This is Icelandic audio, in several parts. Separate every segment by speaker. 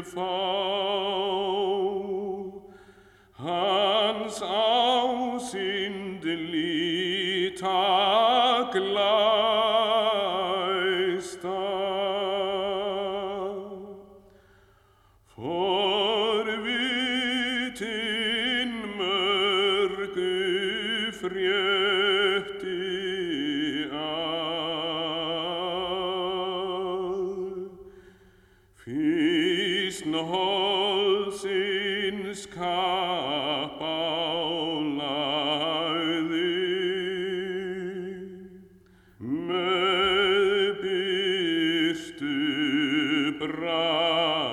Speaker 1: vill fá. Hans ásýnd líta glæsta. Físn holsins kappa lagði með byrstu bræði.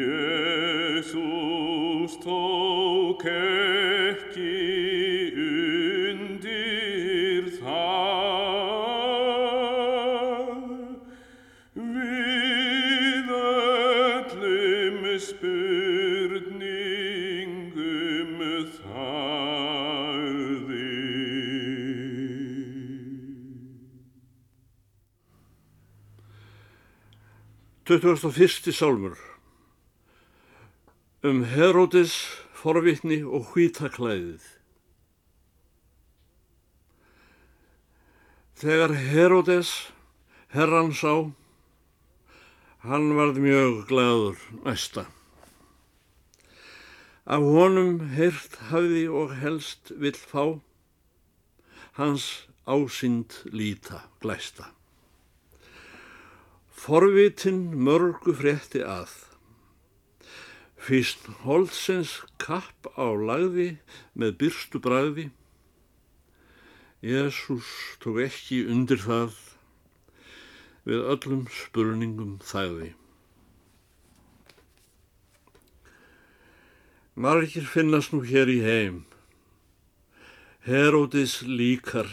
Speaker 1: Jésús tók ekki
Speaker 2: 21. sálmur um Heródes, forvitni og hvítaklæðið. Þegar Heródes herran sá, hann varð mjög glæður næsta. Af honum heyrt hafði og helst vill fá, hans ásýnd líta glæsta. Forvitin mörgu frétti að. Fyrst holdsins kapp á lagði með byrstu bræði. Jésús tók ekki undir það við öllum spurningum þæði. Margir finnast nú hér í heim. Heródis líkar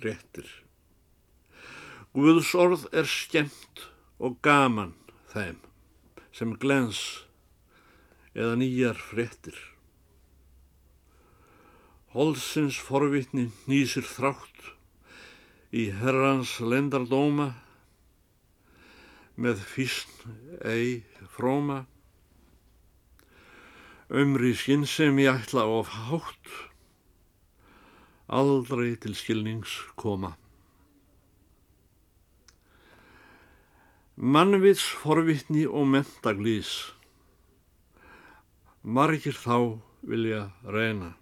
Speaker 2: réttir. Guðs orð er skemmt og gaman þeim sem glens eða nýjar fréttir. Holsins forvitni nýsir þrátt í herrans lendardóma með físn ei fróma. Ömri skinn sem ég ætla of hátt, aldrei til skilnings koma. Mannvits forvitni og mentaglís. Margir þá vilja reyna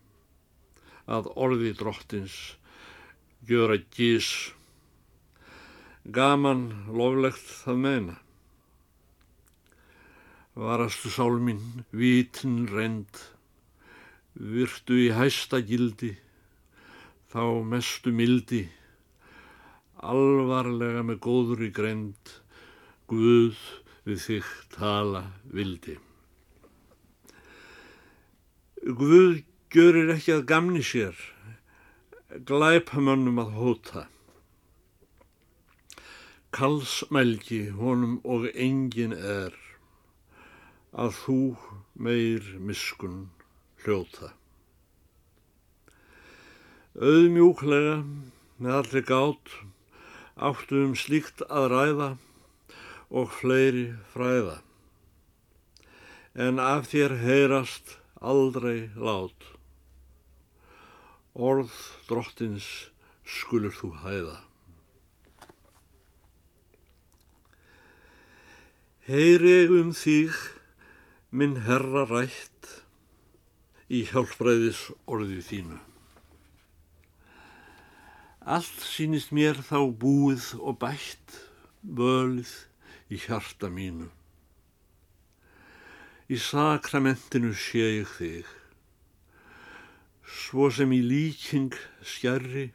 Speaker 2: að orði drottins gjöra gís. Gaman loflegt það meina. Varastu sálminn vítin reynd, virtu í hæsta gildi, þá mestu mildi, alvarlega með góðri greind, Guð við þig tala vildi. Guð gjörir ekki að gamni sér, glæpamönnum að hóta. Kalsmælgi honum og engin er, að þú meir miskun hljóta. Auðmjúklega með allir gát áttu um slíkt að ræða og fleiri fræða. En af þér heyrast aldrei lát. Orð drottins skulur þú hæða. Heyri um þig, minn herra rætt, í hjálpræðis orðið þínu. Allt sínist mér þá búið og bætt, völið í hjarta mínu. Í sakramentinu sé ég þig, svo sem í líking skjærri,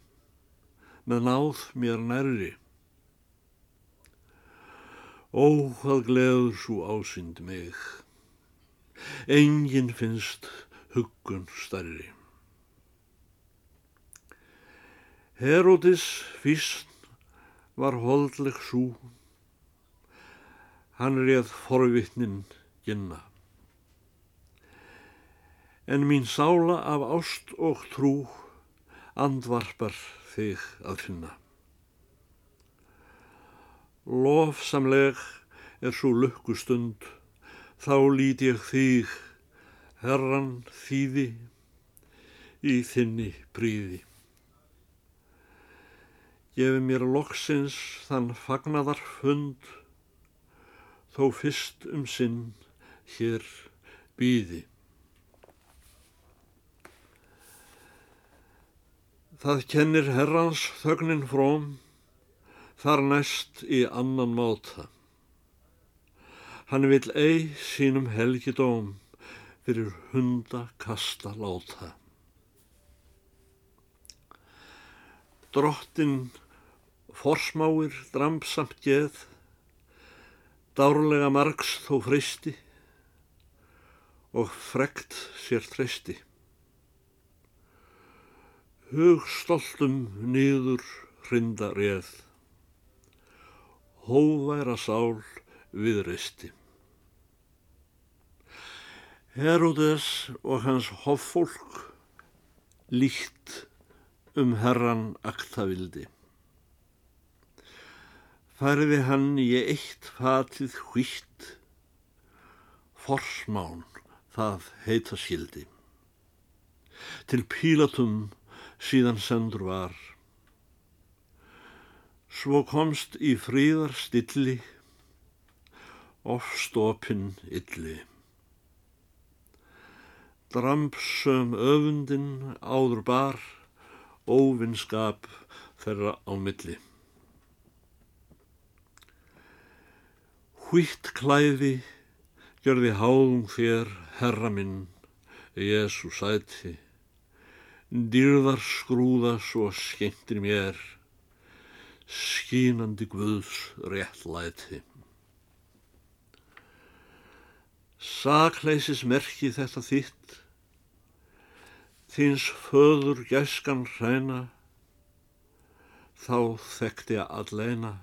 Speaker 2: með náð mér nærri. Ó, hvað gleður svo ásýnd mig, enginn finnst huggun starri. Herodis fyrst var holdleg sú, hann reð forvittnin ginna. En mín sála af ást og trú andvarpar þig að finna. Lofsamleg er svo lukkustund, þá lít ég þig, herran þýði, í þinni príði. Gefi mér loksins þann fagnadar fund, þó fyrst um sinn hér býði. Það kennir herrans þögnin fróm, þar næst í annan máta. Hann vil ei sínum helgidóm fyrir hunda kasta láta. Drottin forsmáir dramsamt geð, dárlega margs þó fristi og frekt sér treysti. Hugstoltum nýður hrinda reð hóværa sál viðreisti. Herodes og hans hoffólk líkt um herran aktavildi. Færði hann í eitt fatið hvitt, forsmán það heita skildi. Til pílatum síðan sendur var Svo komst í fríðar stilli, ofstopin illi. Drampsum öfundin áður bar, óvinnskap þeirra á milli. Hvitt klæði gjörði háðum þér, herra minn, Jésu sæti, dýrðar skrúða svo skemmtir mér, skínandi guðs réttlæti. Sakleysis merki þetta þitt, þins föður gæskan hræna, þá þekkti að alleina.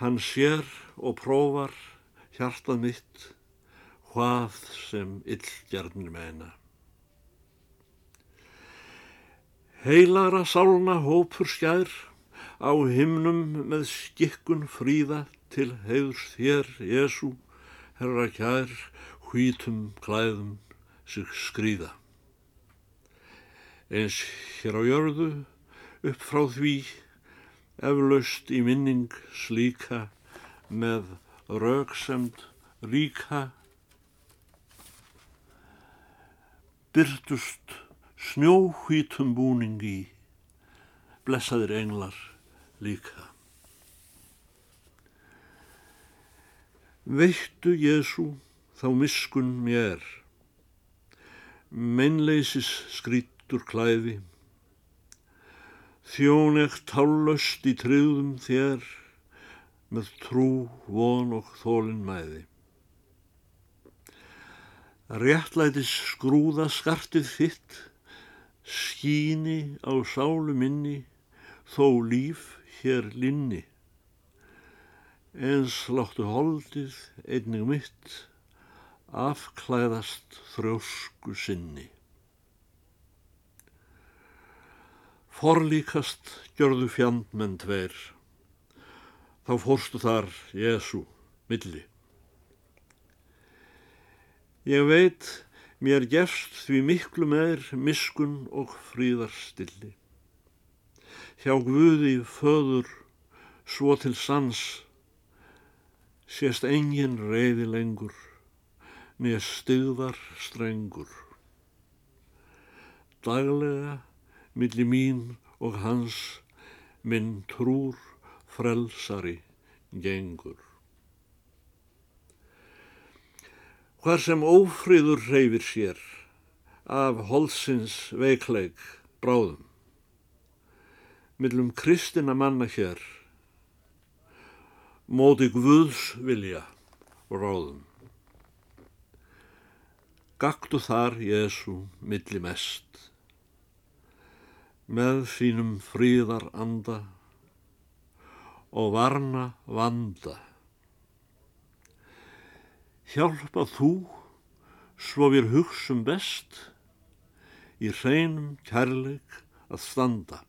Speaker 2: Hann sér og prófar hjartað mitt, hvað sem illgjarnir meina. Heilara sálna hópur skær á himnum með skikkun fríða til heiðurs þér, Jésu, herra kær, hvítum klæðum sig skrýða. Eins hér á jörðu upp frá því eflaust í minning slíka með rauksemd ríka byrtust snjóhvítum búningi, blessaðir englar líka. Veittu Jésu þá miskun mér, meinleisis skrítur klæði, þjónegt tállöst í tryggðum þér, með trú, von og þólinn mæði. Réttlætis skrúða skartið þitt, skíni á sálu minni þó líf hér linni eins láttu holdið einnig mitt afklæðast þrjósku sinni. Forlíkast gjörðu fjandmenn tveir, þá fórstu þar Jésu milli. Ég veit Mér gefst því miklu meir miskun og fríðarstilli. Hjá Guði föður svo til sans sést engin reyði lengur, neð styggðar strengur. Daglega milli mín og hans minn trúr frelsari gengur. Hvar sem ófríður reyfir sér af holsins veikleik bráðum. Millum kristina manna hér móti Guðs vilja ráðum. Gaktu þar, Jésu, milli mest, með sínum fríðar anda og varna vanda. Hjálpa þú, svo við hugsum best, í hreinum kærleik að standa.